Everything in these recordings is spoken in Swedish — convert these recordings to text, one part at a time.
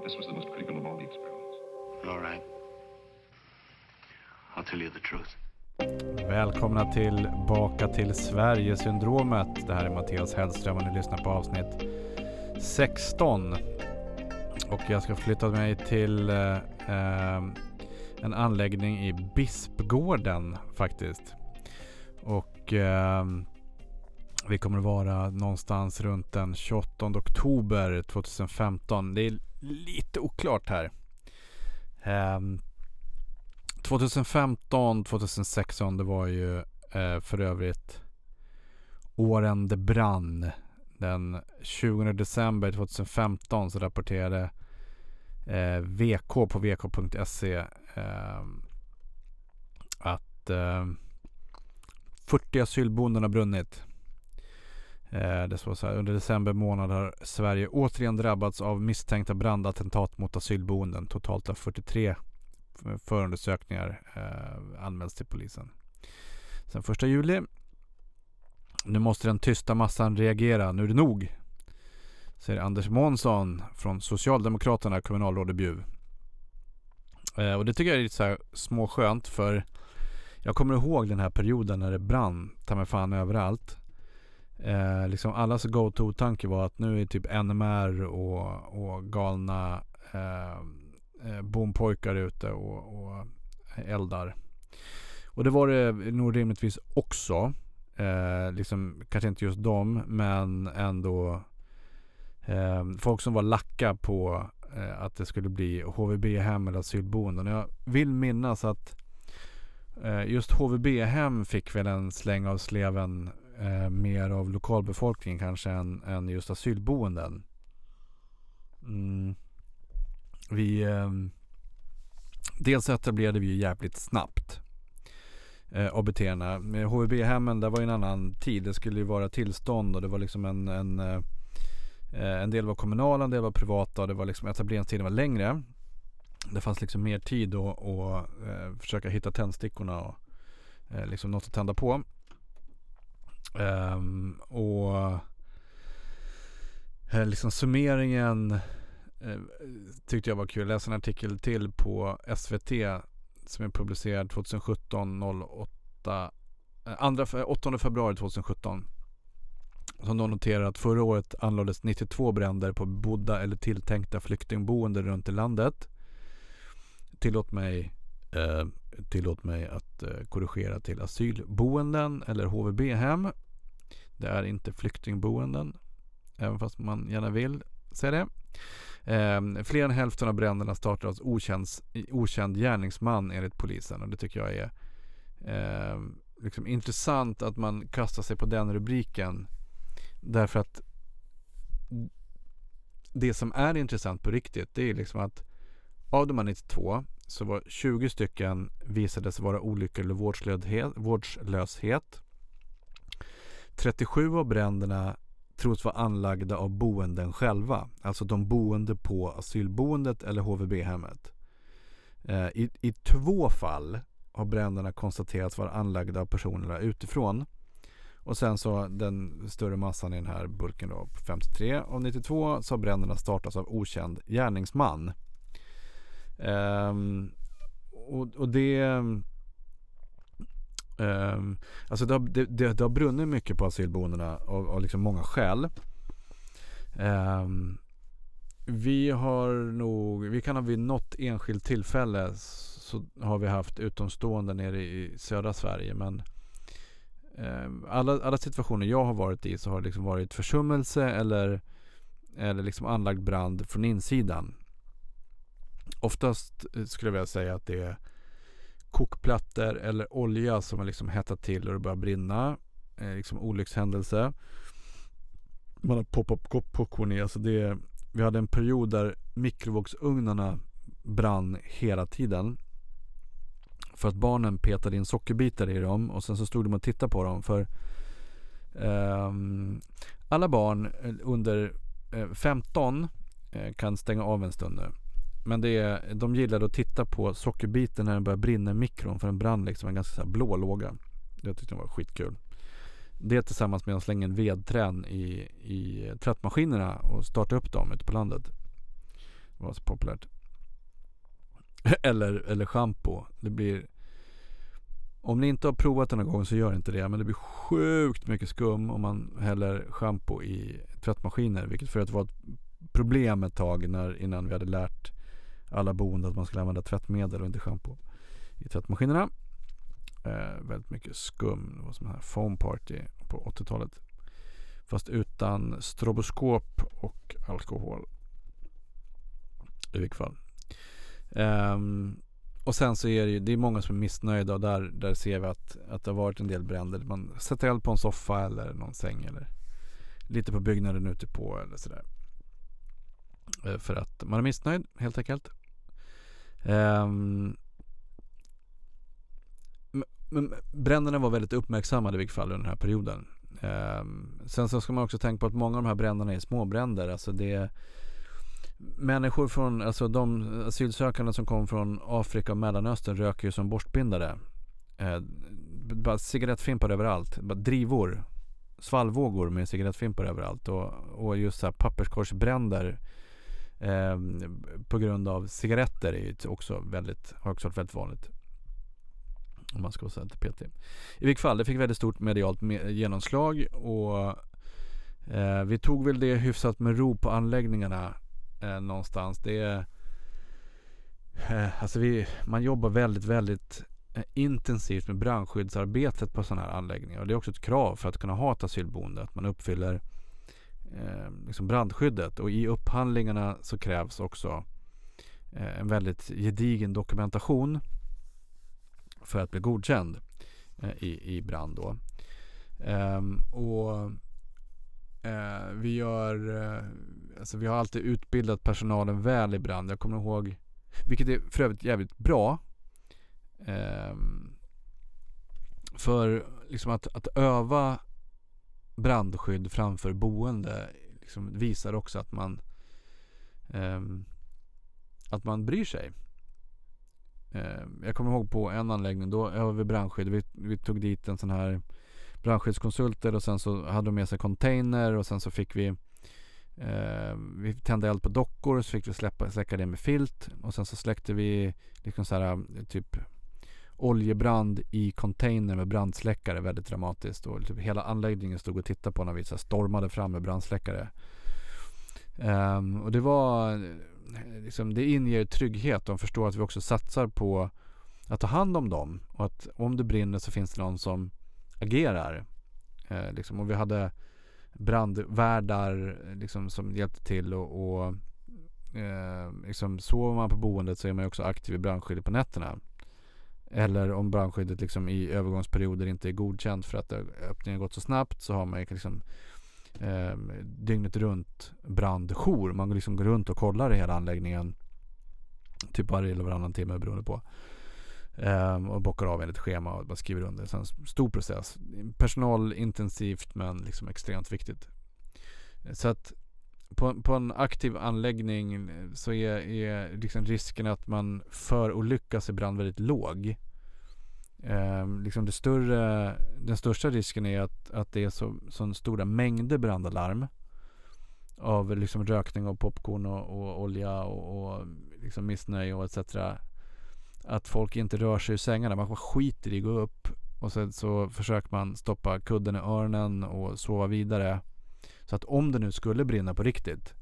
But this was the most critical of all the experiments. All right. I'll tell you the truth. Välkomna tillbaka till Sverigesyndromet. Det här är Mattias Hellström och ni lyssnar på avsnitt 16. Och jag ska flytta mig till eh, eh, en anläggning i Bispgården faktiskt. Och eh, vi kommer att vara någonstans runt den 28 oktober 2015. Det är lite oklart här. Um, 2015, 2016 det var ju eh, för övrigt åren det brann. Den 20 december 2015 så rapporterade eh, VK på vk.se eh, att eh, 40 asylboenden har brunnit. Eh, det står så här, under december månad har Sverige återigen drabbats av misstänkta brandattentat mot asylboenden. Totalt har 43 förundersökningar eh, anmälts till polisen. Sen första juli. Nu måste den tysta massan reagera. Nu är det nog. Säger Anders Månsson från Socialdemokraterna, kommunalråd i Bjuv. Eh, och det tycker jag är lite så här småskönt för jag kommer ihåg den här perioden när det brann ta mig fan överallt. Eh, liksom allas go-to-tanke var att nu är typ NMR och, och galna eh, eh, bompojkar ute och, och eldar. Och det var det nog rimligtvis också. Eh, liksom, kanske inte just dem, men ändå eh, folk som var lacka på eh, att det skulle bli HVB-hem eller asylboenden. Jag vill minnas att eh, just HVB-hem fick väl en släng av sleven eh, mer av lokalbefolkningen kanske än, än just asylboenden. Mm. Vi eh, Dels etablerade vi ju jävligt snabbt eh, abt Med HVB-hemmen, där var ju en annan tid. Det skulle ju vara tillstånd och det var liksom en, en, eh, en del var kommunala, en del var privata och det var liksom etableringstiden var längre. Det fanns liksom mer tid att och, eh, försöka hitta tändstickorna och eh, liksom något att tända på. Um, och eh, liksom summeringen uh, tyckte jag var kul. Jag läste en artikel till på SVT som är publicerad 2017 08 2, 8 februari 2017. Som då noterar att förra året anlades 92 bränder på bodda eller tilltänkta flyktingboenden runt i landet. Tillåt mig, eh, tillåt mig att eh, korrigera till asylboenden eller HVB-hem. Det är inte flyktingboenden. Även fast man gärna vill säga det. Eh, fler än hälften av bränderna startade av okänd, okänd gärningsman enligt polisen och det tycker jag är eh, liksom intressant att man kastar sig på den rubriken. Därför att det som är intressant på riktigt det är liksom att av de här 92 så var 20 stycken visades vara olyckor eller vårdslöshet, vårdslöshet. 37 av bränderna tros vara anlagda av boenden själva. Alltså de boende på asylboendet eller HVB-hemmet. Eh, I, I två fall har bränderna konstaterats vara anlagda av personerna utifrån. Och sen så den större massan i den här burken då, 53 av 92 så har bränderna startats av okänd gärningsman. Um, och, och, det um, Alltså det har, det, det, det har brunnit mycket på asylboendena av, av liksom många skäl. Um, vi har nog, vi kan ha vid något enskilt tillfälle så har vi haft utomstående nere i södra Sverige men alla, alla situationer jag har varit i så har det liksom varit försummelse eller, eller liksom anlagd brand från insidan. Oftast eh, skulle jag vilja säga att det är kokplattor eller olja som har liksom hettat till och det börjar brinna. Eh, liksom olyckshändelse. Man har poppat popcorn i. Alltså det, vi hade en period där mikrovågsugnarna brann hela tiden. För att barnen petade in sockerbitar i dem och sen så stod de och tittade på dem. För eh, alla barn eh, under eh, 15 eh, kan stänga av en stund nu. Men det är, de gillade att titta på sockerbiten när den började brinna i mikron för den brann liksom en ganska så blå låga. Det tyckte de var skitkul. Det tillsammans med att slänga en vedträn i, i tvättmaskinerna och starta upp dem ute på landet. Det var så populärt. eller, eller shampoo. Det blir om ni inte har provat det någon gång så gör inte det. Men det blir sjukt mycket skum om man häller shampoo i tvättmaskiner. Vilket för att var ett problem ett tag när, innan vi hade lärt alla boende att man skulle använda tvättmedel och inte schampo i tvättmaskinerna. Eh, väldigt mycket skum. Det var som här foam party på 80-talet. Fast utan stroboskop och alkohol. I vilket fall. Eh, och sen så är det ju, det är många som är missnöjda och där, där ser vi att, att det har varit en del bränder. Man sätter eld på en soffa eller någon säng eller lite på byggnaden ute på eller sådär. Eh, för att man är missnöjd helt enkelt. Um, men bränderna var väldigt uppmärksammade i vilket fall under den här perioden. Um, sen så ska man också tänka på att många av de här bränderna är småbränder. Alltså det är människor från, alltså de asylsökande som kom från Afrika och Mellanöstern röker ju som borstbindare. Ehm, bara cigarettfimpar överallt. Bara drivor. Svallvågor med cigarettfimpar överallt. Och, och just så här papperskorsbränder eh, på grund av cigaretter är ju också väldigt, har också varit väldigt vanligt. Om man ska vara till PT. I vilket fall, det fick väldigt stort medialt genomslag och eh, vi tog väl det hyfsat med ro på anläggningarna eh, någonstans. Det eh, Alltså vi, man jobbar väldigt, väldigt eh, intensivt med brandskyddsarbetet på sådana här anläggningar. Och det är också ett krav för att kunna ha ett asylboende. Att man uppfyller eh, liksom brandskyddet. Och i upphandlingarna så krävs också eh, en väldigt gedigen dokumentation för att bli godkänd eh, i, i brand. Då. Ehm, och Eh, vi gör, eh, alltså vi har alltid utbildat personalen väl i brand. Jag kommer ihåg, vilket är för övrigt jävligt bra. Eh, för liksom att, att öva brandskydd framför boende liksom visar också att man eh, att man bryr sig. Eh, jag kommer ihåg på en anläggning, då övade vi brandskydd. Vi, vi tog dit en sån här brandskyddskonsulter och sen så hade de med sig container och sen så fick vi eh, vi tände eld på dockor och så fick vi släppa, släcka det med filt och sen så släckte vi liksom så här typ oljebrand i container med brandsläckare väldigt dramatiskt och typ hela anläggningen stod och tittade på när vi så stormade fram med brandsläckare. Um, och det var eh, liksom, det inger trygghet. De förstår att vi också satsar på att ta hand om dem och att om det brinner så finns det någon som agerar. Eh, liksom, och vi hade brandvärdar eh, liksom, som hjälpte till och, och eh, liksom, sover man på boendet så är man också aktiv i brandskyddet på nätterna. Eller om brandskyddet liksom i övergångsperioder inte är godkänt för att öppningen gått så snabbt så har man liksom eh, dygnet runt brandjour. Man liksom går runt och kollar i hela anläggningen. Typ varje eller varannan timme beroende på. Um, och bockar av enligt schema och bara skriver under. Så en stor process. Personalintensivt men liksom extremt viktigt. Så att på, på en aktiv anläggning eh, så är, är liksom risken att man förolyckas i brand väldigt låg. Eh, liksom det större, den största risken är att, att det är så, så stora mängder brandalarm av liksom rökning och popcorn och, och olja och, och liksom missnöje och etc att folk inte rör sig ur sängarna. Man skiter i att gå upp och sen så försöker man stoppa kudden i öronen och sova vidare. Så att om det nu skulle brinna på riktigt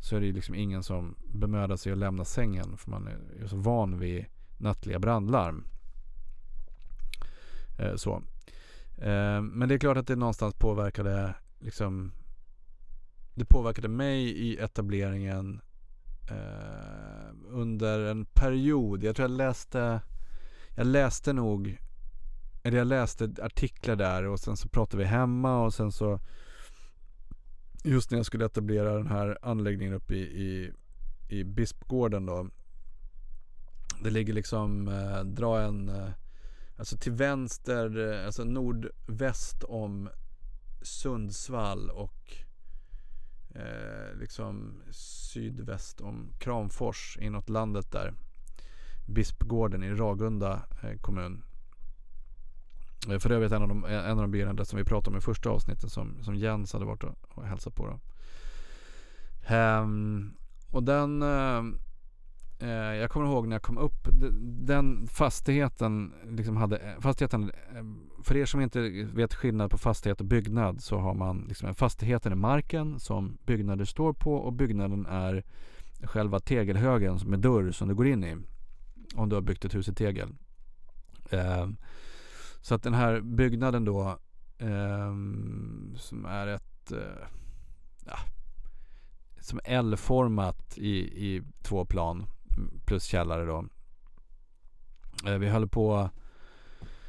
så är det liksom ingen som bemödar sig att lämna sängen för man är så van vid nattliga brandlarm. Eh, så. Eh, men det är klart att det någonstans påverkade liksom det påverkade mig i etableringen eh, under en period. Jag tror jag läste, jag läste nog, eller jag läste artiklar där och sen så pratade vi hemma och sen så just när jag skulle etablera den här anläggningen uppe i, i, i Bispgården då. Det ligger liksom, eh, dra en, eh, alltså till vänster, eh, alltså nordväst om Sundsvall och eh, liksom sydväst om Kramfors inåt landet där. Bispgården i Ragunda eh, kommun. Eh, för övrigt en av de, en av de byarna som vi pratade om i första avsnittet som, som Jens hade varit och, och hälsat på. Då. Um, och den, uh, jag kommer ihåg när jag kom upp, den fastigheten liksom hade, fastigheten, för er som inte vet skillnad på fastighet och byggnad så har man liksom en fastigheten i marken som byggnader står på och byggnaden är själva tegelhögen med dörr som du går in i. Om du har byggt ett hus i tegel. Eh, så att den här byggnaden då eh, som är ett eh, ja, som L-format i, i två plan plus källare då. Eh, vi höll på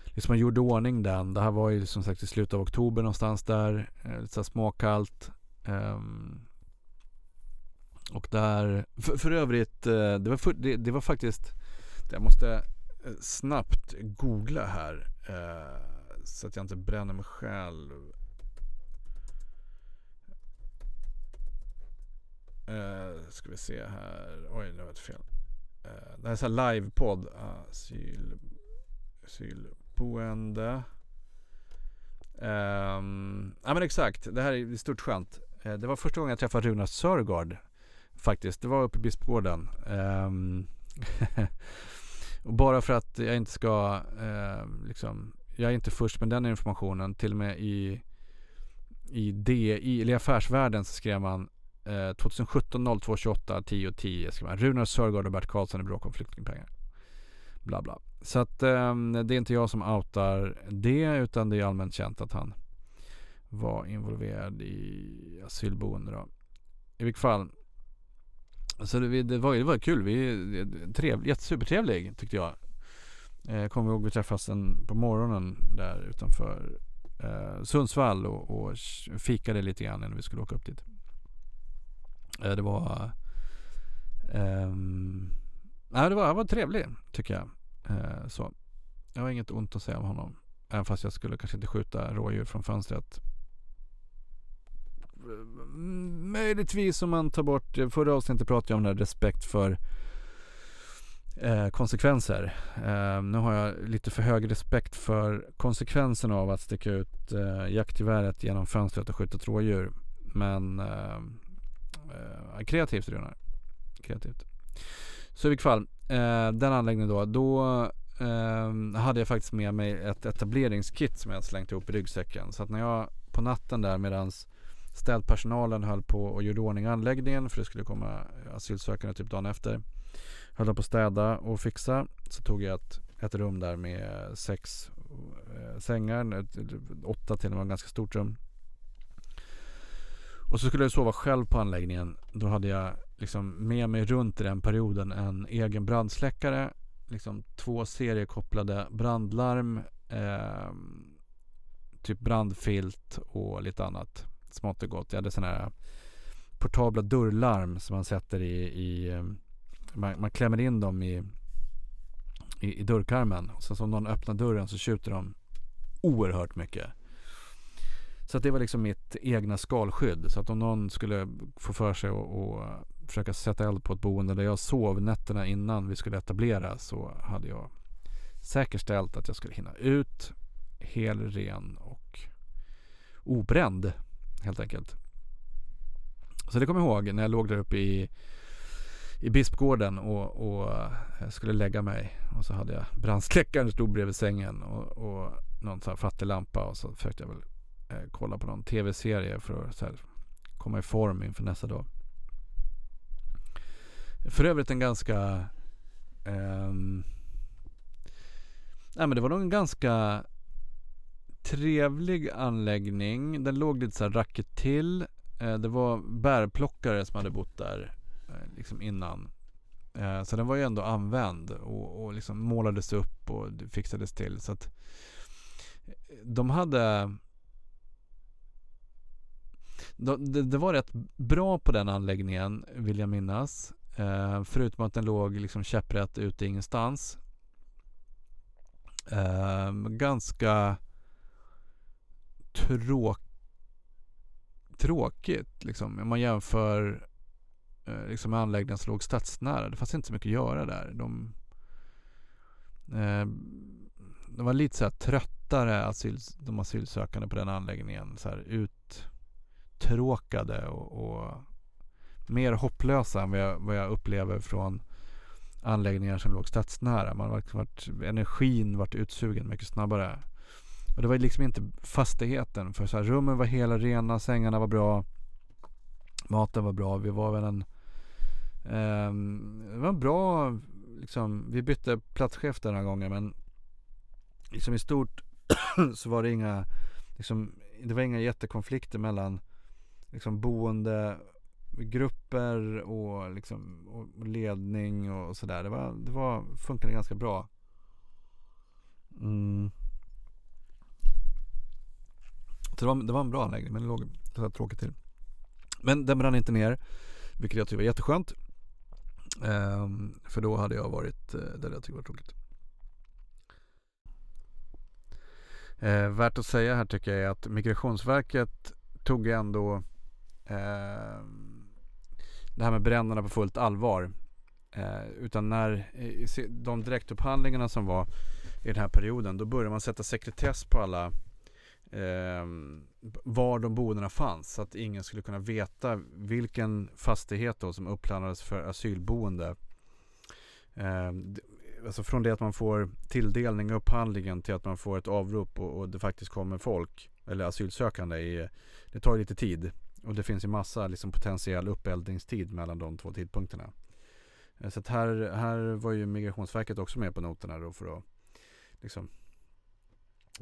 liksom man gjorde ordning den. Det här var ju som sagt i slutet av oktober någonstans där. Eh, lite så småkallt. Ehm, och där, för, för övrigt, eh, det var, för, det, det var faktiskt, jag måste eh, snabbt googla här. Eh, så att jag inte bränner mig själv. Uh, ska vi se här. Oj, nu var det fel. Uh, det här är så här livepodd. Asyl, asylboende. Um, ja men exakt. Det här är stort skönt. Uh, det var första gången jag träffade Runar Sörgård. Faktiskt. Det var uppe i Bispgården. Um, och bara för att jag inte ska eh, liksom. Jag är inte först med den informationen. Till och med i i DI, eller i Affärsvärlden så skrev man Eh, 2017 02 28 10 10 skrev man. Runar Sörgård och Bert Karlsson i bråk om flyktingpengar. Bla bla. Så att eh, det är inte jag som outar det utan det är allmänt känt att han var involverad i asylboende då. I vilket fall. Så det, det, var, det var kul. Vi, trevlig, jättesupertrevlig tyckte jag. Eh, kommer ihåg vi träffades en, på morgonen där utanför eh, Sundsvall och, och fikade lite grann innan vi skulle åka upp dit. Eh, det var Eh, Nej det var, han var trevlig tycker jag. Eh, så. Jag har inget ont att säga om honom. Även fast jag skulle kanske inte skjuta rådjur från fönstret. Möjligtvis om man tar bort, förra avsnittet pratade jag om den här respekt för eh, konsekvenser. Eh, nu har jag lite för hög respekt för konsekvenserna av att sticka ut eh, jaktgeväret genom fönstret och skjuta ett rådjur. Men eh, eh, kreativt Runar. Kreativt. Så i vilket fall, eh, den anläggningen då. Då eh, hade jag faktiskt med mig ett etableringskit som jag slängt ihop i ryggsäcken. Så att när jag på natten där medans städpersonalen höll på och gjorde ordning anläggningen för det skulle komma asylsökande typ dagen efter. Höll på att städa och fixa. Så tog jag ett, ett rum där med sex eh, sängar. Åtta till och med, ganska stort rum. Och så skulle jag sova själv på anläggningen. Då hade jag liksom med mig runt i den perioden en egen brandsläckare. Liksom två seriekopplade brandlarm. Eh, typ brandfilt och lite annat smått och gott. Jag hade sådana här portabla dörrlarm som man sätter i, i ehm, man, man klämmer in dem i, i, i dörrkarmen. Och sen om någon öppnar dörren så tjuter de oerhört mycket. Så att det var liksom mitt egna skalskydd. Så att om någon skulle få för sig att försöka sätta eld på ett boende där jag sov nätterna innan vi skulle etablera så hade jag säkerställt att jag skulle hinna ut hel, ren och obränd helt enkelt. Så det kommer jag ihåg när jag låg där uppe i, i Bispgården och, och eh, skulle lägga mig. Och så hade jag brandsläckaren stod bredvid sängen och, och någon så här fattig lampa och så försökte jag väl eh, kolla på någon tv-serie för att här, komma i form inför nästa dag. För övrigt en ganska eh, Nej men det var nog en ganska trevlig anläggning. Den låg lite så här racket till. Eh, det var bärplockare som hade bott där eh, liksom innan. Eh, så den var ju ändå använd och, och liksom målades upp och fixades till. Så att eh, de hade det, det, var rätt bra på den anläggningen vill jag minnas. Eh, förutom att den låg liksom käpprätt ute ingenstans. Eh, ganska tråk, tråkigt liksom. Om man jämför eh, liksom med anläggningar som låg stadsnära. Det fanns inte så mycket att göra där. De, eh, de var lite så här tröttare asyl, de asylsökande på den anläggningen. Så här uttråkade och, och mer hopplösa än vad jag, vad jag upplever från anläggningar som låg stadsnära. Man var, vart, energin vart utsugen mycket snabbare. Och det var liksom inte fastigheten. För så här, rummen var hela rena, sängarna var bra. Maten var bra. Vi var väl en... Eh, det var en bra... Liksom, vi bytte platschef den här gången men liksom i stort så var det inga liksom, det var inga jättekonflikter mellan liksom boendegrupper och, liksom, och ledning och sådär. Det, var, det var, funkade ganska bra. Mm. Så det var, det var en bra anläggning men det låg så tråkigt till. Men den brann inte ner. Vilket jag tyckte var jätteskönt. Um, för då hade jag varit, eh, uh, det hade jag tyckt var tråkigt. Eh, värt att säga här tycker jag är att Migrationsverket tog ändå eh, det här med bränderna på fullt allvar. Eh, utan när de direktupphandlingarna som var i den här perioden då började man sätta sekretess på alla eh, var de boendena fanns så att ingen skulle kunna veta vilken fastighet då som upplandades för asylboende. Eh, alltså från det att man får tilldelning och upphandlingen till att man får ett avrop och, och det faktiskt kommer folk eller asylsökande i, det tar lite tid och det finns ju massa liksom potentiell uppeldningstid mellan de två tidpunkterna. Eh, så här, här var ju Migrationsverket också med på noterna då för att liksom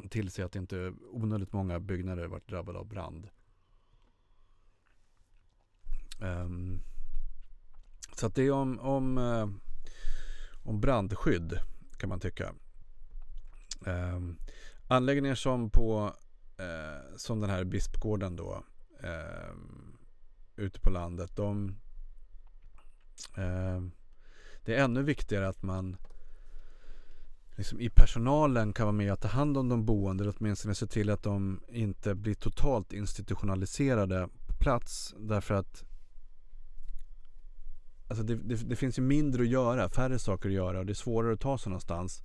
tillse att inte onödigt många byggnader varit drabbade av brand. Um, så att det är om, om eh, om brandskydd kan man tycka. Um, anläggningar som på uh, som den här Bispgården då eh, ute på landet. De, eh, det är ännu viktigare att man liksom i personalen kan vara med och ta hand om de boende eller åtminstone se till att de inte blir totalt institutionaliserade på plats. Därför att Alltså det, det, det, finns ju mindre att göra, färre saker att göra och det är svårare att ta sig någonstans.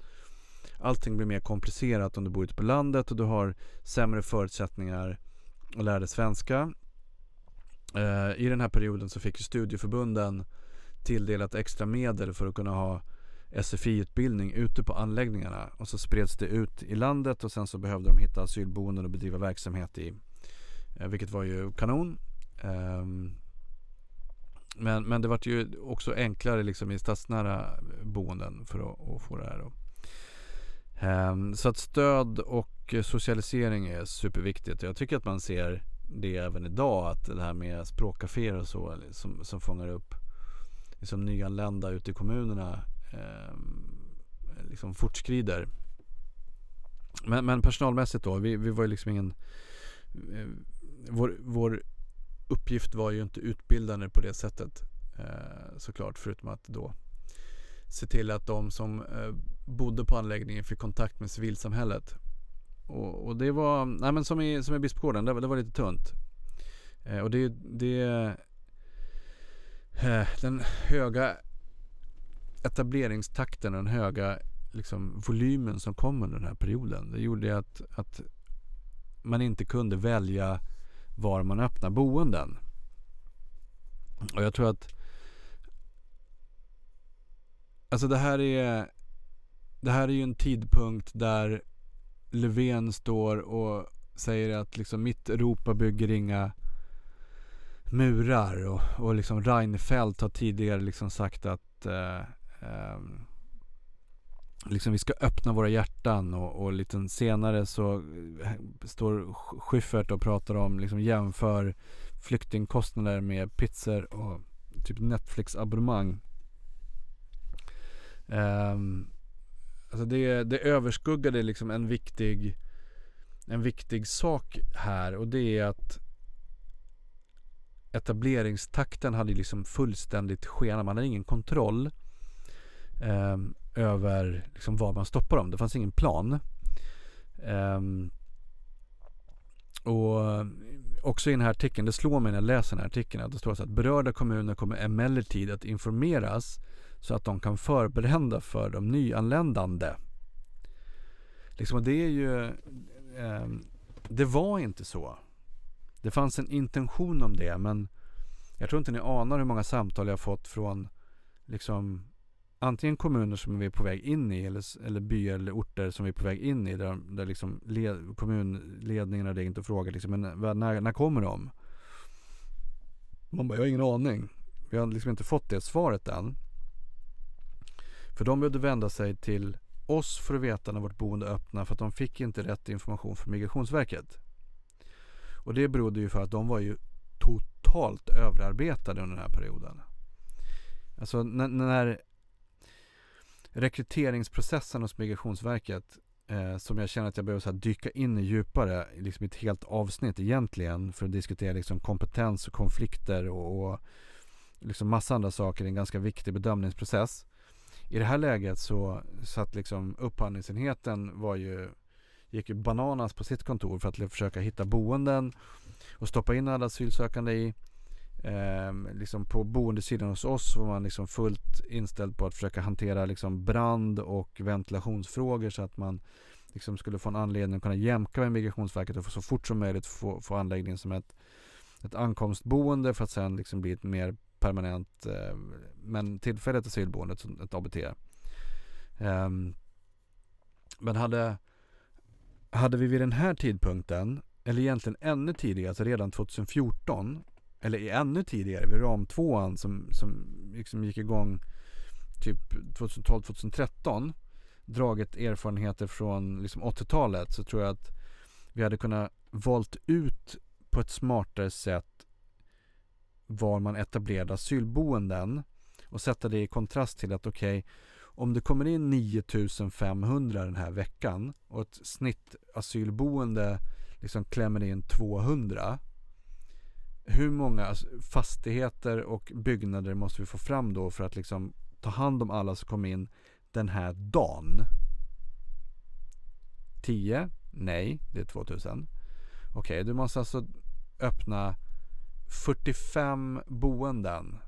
Allting blir mer komplicerat om du bor ute på landet och du har sämre förutsättningar att lära dig svenska. Eh, I den här perioden så fick ju studieförbunden tilldelat extra medel för att kunna ha SFI-utbildning ute på anläggningarna och så spreds det ut i landet och sen så behövde de hitta asylboenden och bedriva verksamhet i. Eh, vilket var ju kanon. Ehm, men, men det vart ju också enklare liksom i stadsnära boenden för att, att få det här. Då. Ehm, så att stöd och socialisering är superviktigt. Jag tycker att man ser det även idag. Att det här med språkcaféer och så som, som fångar upp liksom nyanlända ute i kommunerna eh, liksom fortskrider. Men, men personalmässigt då. Vi, vi var ju liksom ingen eh, vår, vår uppgift var ju inte utbildande på det sättet eh, såklart förutom att då se till att de som eh, bodde på anläggningen fick kontakt med civilsamhället. Och, och det var, nej men som i, som i Bispgården, det, det var lite tunt. Eh, och det, det eh, den höga etableringstakten och den höga liksom, volymen som kom under den här perioden. Det gjorde att, att man inte kunde välja var man öppnar boenden. Och jag tror att Alltså det här är Det här är ju en tidpunkt där Löfven står och säger att liksom mitt Europa bygger inga murar och, och liksom Reinfeldt har tidigare liksom sagt att eh, Ehm, liksom vi ska öppna våra hjärtan och, och lite senare så eh, står Schyffert och pratar om, liksom jämför flyktingkostnader med pizzor och typ Netflix-abonnemang. Um, alltså det, det överskuggade liksom en viktig, en viktig sak här och det är att etableringstakten hade liksom fullständigt skenat. Man hade ingen kontroll eh, över liksom var man stoppar dem. Det fanns ingen plan. Eh, och också i den här artikeln, det slår mig när jag läser den här artikeln att det står så att berörda kommuner kommer emellertid att informeras så att de kan förbereda för de nyanländande. Liksom, det är ju eh, Det var inte så. Det fanns en intention om det men jag tror inte ni anar hur många samtal jag fått från liksom antingen kommuner som vi är på väg in i eller, eller byar eller orter som vi är på väg in i där, där liksom led, kommunledningen har ringt och frågat liksom, men när, när kommer de? Man bara, jag har ingen aning. Vi har liksom inte fått det svaret än. För de behövde vända sig till oss för att veta när vårt boende öppnar för att de fick inte rätt information från Migrationsverket. Och det berodde ju för att de var ju totalt överarbetade under den här perioden. Alltså när, när rekryteringsprocessen hos Migrationsverket eh, som jag känner att jag behöver så dyka in i djupare, liksom ett helt avsnitt egentligen för att diskutera liksom kompetens och konflikter och, och liksom massa andra saker i en ganska viktig bedömningsprocess. I det här läget så satt liksom upphandlingsenheten var ju gick ju bananas på sitt kontor för att försöka hitta boenden och stoppa in alla asylsökande i. Eh, liksom på boendesidan hos oss var man liksom fullt inställd på att försöka hantera liksom brand och ventilationsfrågor så att man liksom skulle få en anledning att kunna jämka med Migrationsverket och så fort som möjligt få, få anläggningen som ett, ett ankomstboende för att sen liksom bli ett mer permanent eh, men tillfälligt asylboende, ett ABT. Eh, men hade, hade vi vid den här tidpunkten, eller egentligen ännu tidigare, alltså redan 2014 eller ännu tidigare vid ram 2 som, som liksom gick igång typ 2012-2013 dragit erfarenheter från liksom 80-talet så tror jag att vi hade kunnat valt ut på ett smartare sätt var man etablerade asylboenden och sätta det i kontrast till att okej okay, om det kommer in 9500 den här veckan och ett snitt asylboende liksom klämmer in 200 hur många alltså, fastigheter och byggnader måste vi få fram då för att liksom ta hand om alla som kom in den här dagen? 10? Nej, det är 2000. Okej, okay, du måste alltså öppna 45 boenden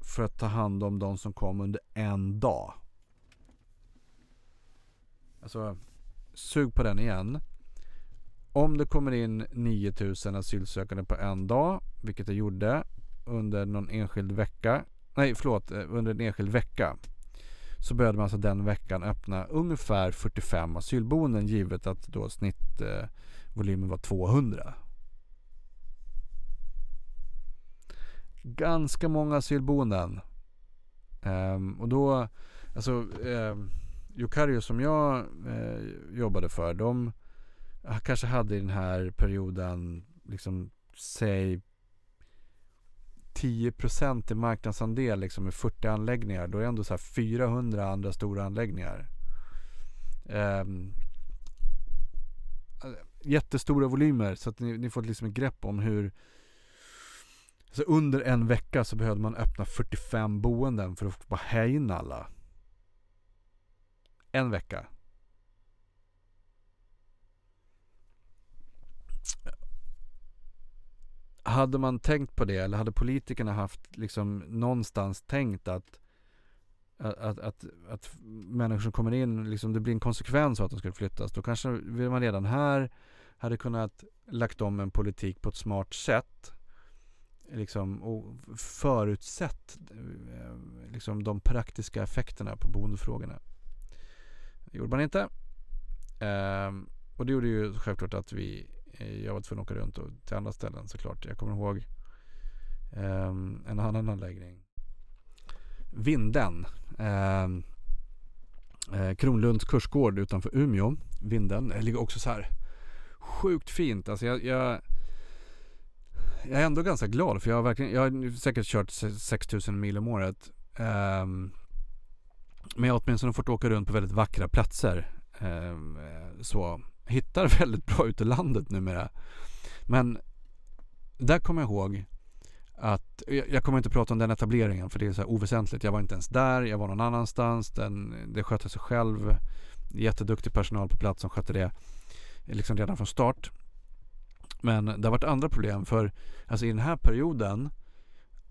för att ta hand om de som kom under en dag. Alltså, sug på den igen. Om det kommer in 9000 asylsökande på en dag, vilket det gjorde under någon enskild vecka, nej förlåt, eh, under en enskild vecka, så började man alltså den veckan öppna ungefär 45 asylboenden givet att då snittvolymen var 200. Ganska många asylboenden. Ehm, och då, alltså ehm, um, Jokario som jag eh, jobbade för, de kanske hade i den här perioden liksom säg 10% i marknadsandel liksom med 40 anläggningar. Då är det ändå så här 400 andra stora anläggningar. Um, jättestora volymer så att ni, ni får liksom ett grepp om hur så under en vecka så behövde man öppna 45 boenden för att bara ha in alla. En vecka. Hade man tänkt på det eller hade politikerna haft liksom någonstans tänkt att att, att, att människor som kommer in, liksom, det blir en konsekvens av att de skulle flyttas. Då kanske man redan här hade kunnat lagt om en politik på ett smart sätt. Liksom, och förutsett eh, liksom, de praktiska effekterna på boendefrågorna. Det gjorde man inte. Ehm, och det gjorde ju självklart att vi Eh, jag var tvungen att åka runt och, till andra ställen såklart. Jag kommer ihåg um, en annan anläggning. Vinden. Um, eh, Kronlunds kursgård utanför Umeå. Vinden det ligger också så här sjukt fint. Alltså jag, jag, jag, är ändå ganska glad för jag har, verkligen, jag har säkert kört 6000 mil om året. Um, men jag har åtminstone fått åka runt på väldigt vackra platser. Um, så hittar väldigt bra ute i landet numera. Men där kommer jag ihåg att, jag kommer inte prata om den etableringen för det är så här oväsentligt. Jag var inte ens där, jag var någon annanstans. Den, det skötte sig själv. Jätteduktig personal på plats som skötte det liksom redan från start. Men det har varit andra problem för alltså i den här perioden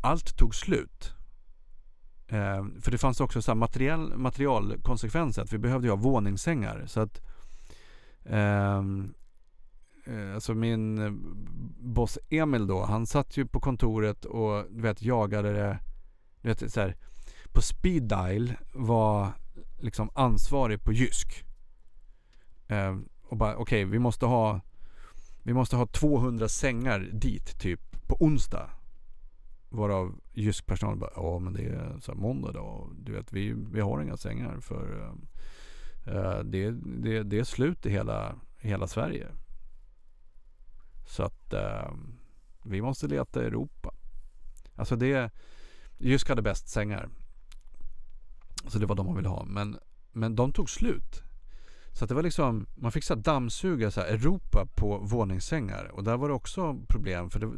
allt tog slut. Eh, för det fanns också så här material, materialkonsekvenser. Att vi behövde ha våningssängar. Så att Ehm, eh, alltså min boss Emil då, han satt ju på kontoret och du vet jagade det. Du vet så här, på speed dial var liksom ansvarig på Jysk. Eh, och bara okej, okay, vi måste ha vi måste ha 200 sängar dit typ på onsdag. Varav Jysk personal bara, ja men det är så måndag då. Du vet vi, vi har inga sängar för eh, Eh, det, det, det är slut i hela, hela Sverige. Så att eh, vi måste leta i Europa. Alltså det, Jysk hade bäst sängar. Så det var de man ville ha. Men, men de tog slut. Så att det var liksom, man fick så dammsuga så Europa på våningssängar. Och där var det också problem för det,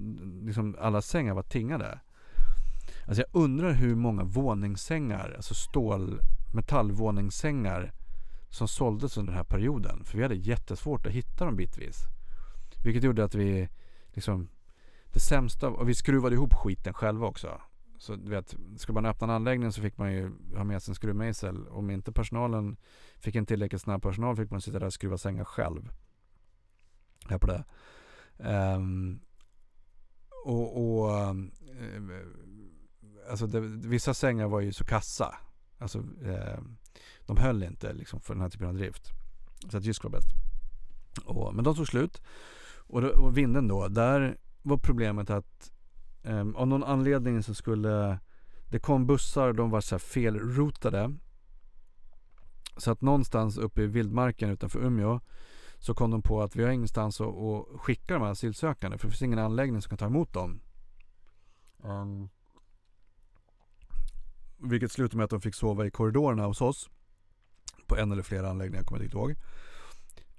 liksom, alla sängar var tingade. Alltså jag undrar hur många våningssängar, alltså stål, metallvåningssängar som såldes under den här perioden. För vi hade jättesvårt att hitta dem bitvis. Vilket gjorde att vi liksom det sämsta, och vi skruvade ihop skiten själva också. Så du vet, skulle man öppna en anläggning så fick man ju ha med sig en skruvmejsel. Om inte personalen fick en tillräckligt snabb personal fick man sitta där och skruva sängar själv. Här på det. Um, och, och um, alltså det, vissa sängar var ju så kassa. Alltså um, de höll inte liksom för den här typen av drift. Så att Jysk var bäst. Och, men de tog slut. Och, och vinden då, där var problemet att Um, av någon anledning så skulle det kom bussar, de var så här felrotade. Så att någonstans uppe i vildmarken utanför Umeå så kom de på att vi har ingenstans att, att skicka de här asylsökande för det finns ingen anläggning som kan ta emot dem. Um, vilket slutade med att de fick sova i korridorerna hos oss. På en eller flera anläggningar, kommer jag inte ihåg.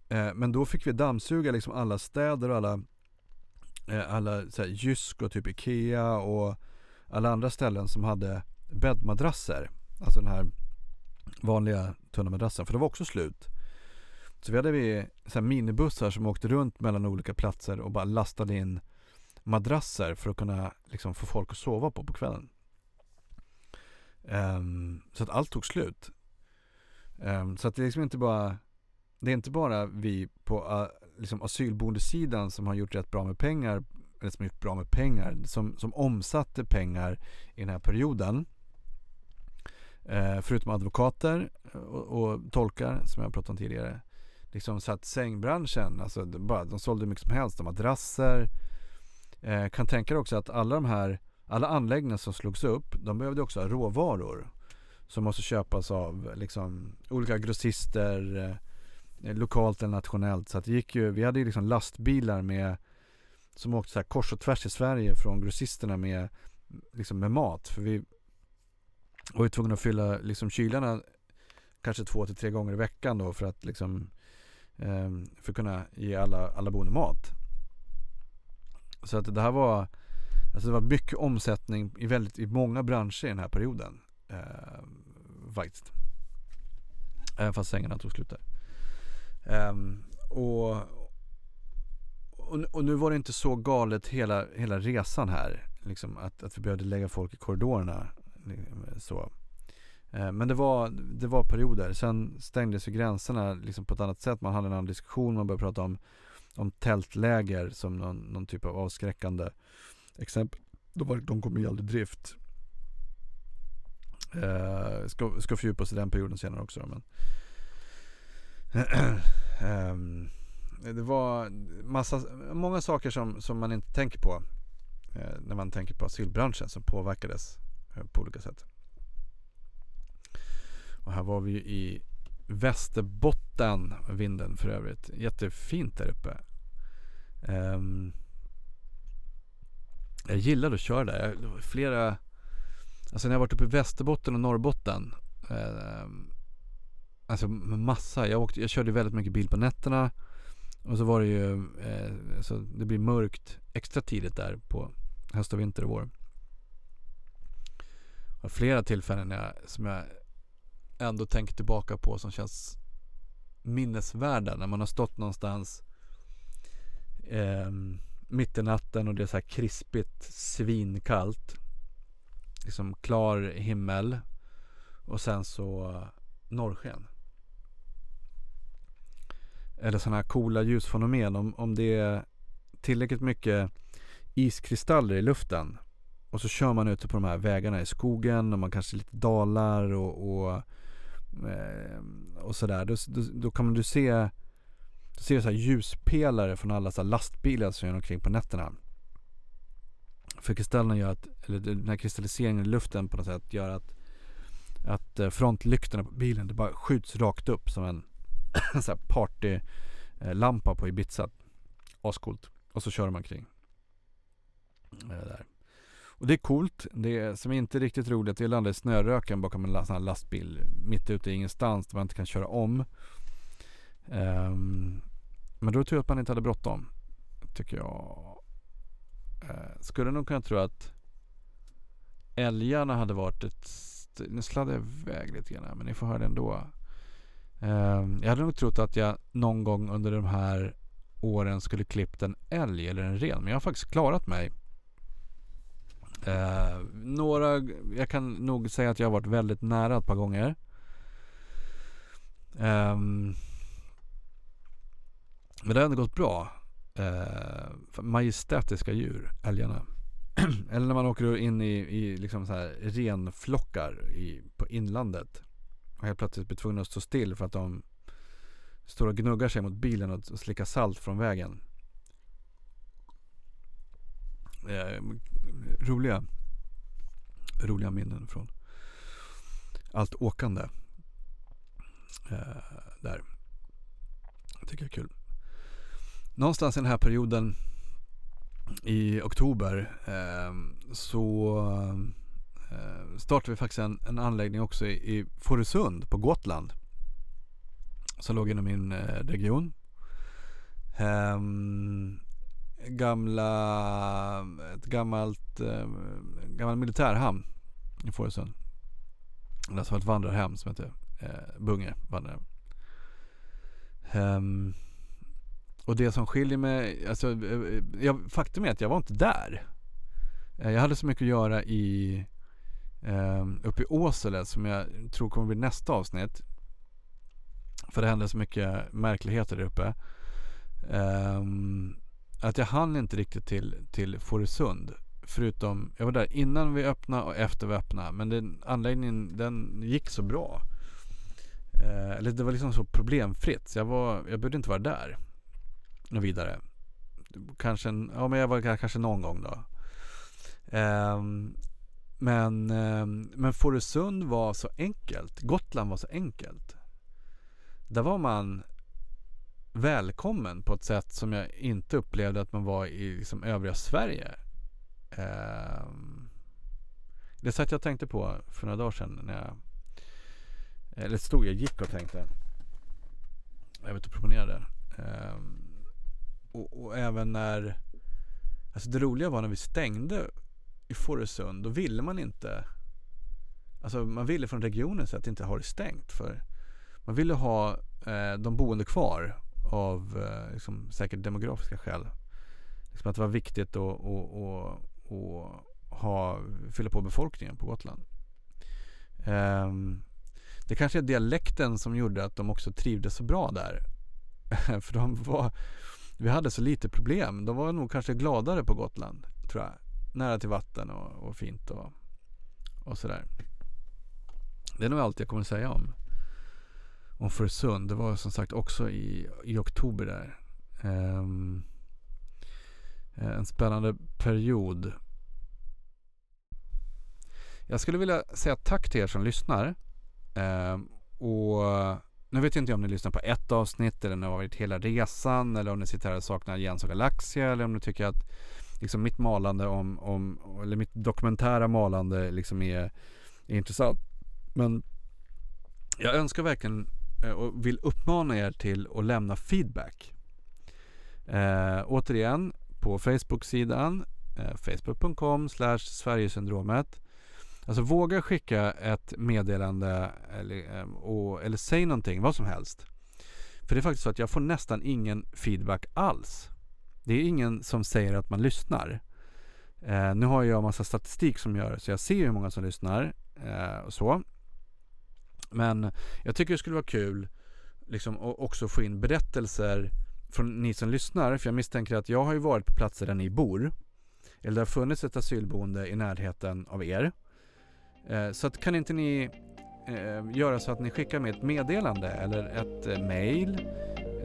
Eh, men då fick vi dammsuga liksom alla städer och alla Eh, alla så här, Jysk och typ Ikea och alla andra ställen som hade bäddmadrasser. Alltså den här vanliga tunna madrassen. För det var också slut. Så vi hade vi så minibussar som åkte runt mellan olika platser och bara lastade in madrasser för att kunna liksom få folk att sova på på kvällen. Um, så att allt tog slut. Um, så att det är liksom inte bara Det är inte bara vi på uh, liksom asylboendesidan som har gjort rätt bra med pengar, eller som har gjort bra med pengar, som, som omsatte pengar i den här perioden. Uh, förutom advokater eh, och, och, tolkar som jag pratade om tidigare. Liksom så att sängbranschen, alltså bara, de sålde hur mycket som helst, madrasser. Uh, kan tänka dig också att alla de här, alla anläggningar som slogs upp, de behövde också ha råvaror. Som måste köpas av liksom olika grossister, eh, lokalt eller nationellt. Så att det gick ju, vi hade ju liksom lastbilar med som åkte så här kors och tvärs i Sverige från grossisterna med, liksom med mat. För vi var ju tvungna att fylla liksom kylarna kanske två till tre gånger i veckan då för att liksom eh, för att kunna ge alla, alla boende mat. Så att det här var Alltså det var mycket omsättning i väldigt, i många branscher i den här perioden. Eh, faktiskt. Även fast sängarna tog slut där. Eh, och, och, och, nu var det inte så galet hela, hela resan här. Liksom, att, att vi behövde lägga folk i korridorerna. Liksom, så. Eh, men det var, det var perioder. Sen stängdes ju gränserna liksom på ett annat sätt. Man hade en annan diskussion. Man började prata om, om tältläger som någon, någon typ av avskräckande exempel. De, de kom ju aldrig i drift. Eh, ska, ska fördjupa oss i den perioden senare också. Men, um, det var massa, många saker som, som man inte tänker på eh, när man tänker på asylbranschen som påverkades eh, på olika sätt. Och här var vi i Västerbotten, vinden för övrigt. Jättefint där uppe. Um, jag gillade att köra där. Flera, alltså när jag varit uppe i Västerbotten och Norrbotten. Eh, Alltså massa. Jag, åkte, jag körde väldigt mycket bil på nätterna. Och så var det ju, eh, alltså det blir mörkt extra tidigt där på höst och vinter och vår. Och flera tillfällen jag, som jag ändå tänker tillbaka på som känns minnesvärda. När man har stått någonstans eh, mitt i natten och det är så här krispigt, svinkallt. Liksom klar himmel. Och sen så norrsken eller sådana här coola ljusfenomen om, om det är tillräckligt mycket iskristaller i luften och så kör man ute på de här vägarna i skogen och man kanske lite dalar och, och, eh, och sådär. Då, då, då kan du se, du ser så här ljuspelare från alla så lastbilar som gör omkring på nätterna. För kristallerna gör att, eller den här kristalliseringen i luften på något sätt gör att, att eh, frontlyktorna på bilen det bara skjuts rakt upp som en så här partylampa eh, på Ibiza. Ascoolt. Och så kör man kring. Eh, där. Och det är coolt. Det som är inte riktigt roligt det är att landa i snöröken bakom en sån här lastbil mitt ute i ingenstans där man inte kan köra om. Um, men då tror jag att man inte hade bråttom. Tycker jag. Uh, skulle nog kunna tro att älgarna hade varit ett... Nu sladdar jag iväg lite grann här men ni får höra det ändå. Um, jag hade nog trott att jag någon gång under de här åren skulle klippt en älg eller en ren. Men jag har faktiskt klarat mig Uh, några, jag kan nog säga att jag har varit väldigt nära ett par gånger. Um, men det har ändå gått bra. Eh, majestätiska djur, älgarna. Eller när man åker in i, i liksom så här renflockar i, på inlandet. Och helt plötsligt blir tvungna att stå still för att de står och gnuggar sig mot bilen och slickar salt från vägen. Eh, roliga, roliga minnen från allt åkande. Eh, där. Jag tycker jag är kul. Någonstans i den här perioden i oktober eh, så eh, startade vi faktiskt en, en anläggning också i, i Fårösund på Gotland. Som låg inom min eh, region. Um, gamla, ett gammalt, eh, gammal militärhamn i Fårösund. Det var ett vandrarhem som heter eh, Bunge vandrarhem. Ehm, och det som skiljer mig, alltså, eh, eh, jag, faktum är att jag var inte där. Eh, jag hade så mycket att göra i eh, uppe i Åsele som jag tror kommer bli nästa avsnitt. För det hände så mycket märkligheter där uppe. Ehm, att jag hann inte riktigt till, till Fårösund. Förutom, jag var där innan vi öppnade och efter vi öppnade. Men den, anläggningen den gick så bra. Eh, eller det var liksom så problemfritt. Så jag, var, jag behövde inte vara där. Och vidare. Kanske, ja men jag var kanske någon gång då. Eh, men, eh, men Fårösund var så enkelt. Gotland var så enkelt. Där var man välkommen på ett sätt som jag inte upplevde att man var i liksom övriga Sverige. Eh, det satt jag tänkte på för några dagar sedan när jag eller stod jag gick och tänkte. Jag vet och promenerade. Eh, och, och, även när Alltså det roliga var när vi stängde i Fårösund. Då ville man inte Alltså man ville från regionen så att inte ha det stängt. För man ville ha eh, de boende kvar av eh, liksom, säkert demografiska skäl. Liksom att det var viktigt att, att, att, ha, fylla på befolkningen på Gotland. Eh, det kanske är dialekten som gjorde att de också trivdes så bra där. För de var, vi hade så lite problem. De var nog kanske gladare på Gotland, tror jag. Nära till vatten och, och fint och, och sådär. Det är nog allt jag kommer säga om om Försund. Det var som sagt också i, i oktober där. Um, en spännande period. Jag skulle vilja säga tack till er som lyssnar. Um, och nu vet jag inte om ni lyssnar på ett avsnitt eller om ni har varit hela resan eller om ni sitter här och saknar Jens och Galaxia eller om ni tycker att liksom mitt malande om, om eller mitt dokumentära malande liksom är, är intressant. Men jag önskar verkligen eh, och vill uppmana er till att lämna feedback. Eh, återigen på Facebook-sidan eh, facebook.com Sverigesyndromet. Alltså våga skicka ett meddelande eller, ehm, och, eller säg någonting, vad som helst. För det är faktiskt så att jag får nästan ingen feedback alls. Det är ingen som säger att man lyssnar. Eh, nu har jag massa statistik som gör så jag ser hur många som lyssnar eh, och så. Men jag tycker det skulle vara kul liksom att också få in berättelser från ni som lyssnar. För jag misstänker att jag har ju varit på platser där ni bor. eller det har funnits ett asylboende i närheten av er. Eh, så att kan inte ni eh, göra så att ni skickar med ett meddelande eller ett eh, mail.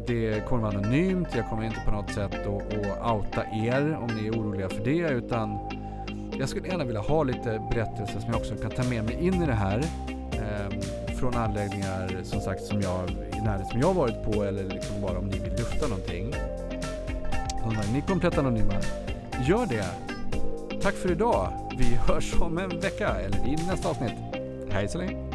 Det kommer vara anonymt, jag kommer inte på något sätt att, att outa er om ni är oroliga för det utan jag skulle gärna vilja ha lite berättelser som jag också kan ta med mig in i det här. Ehm, från anläggningar som sagt som jag, i närheten som jag varit på eller liksom bara om ni vill lufta någonting. Så, ni är komplett anonyma. Gör det! Tack för idag! Vi hörs om en vecka eller i nästa avsnitt. Hej så länge!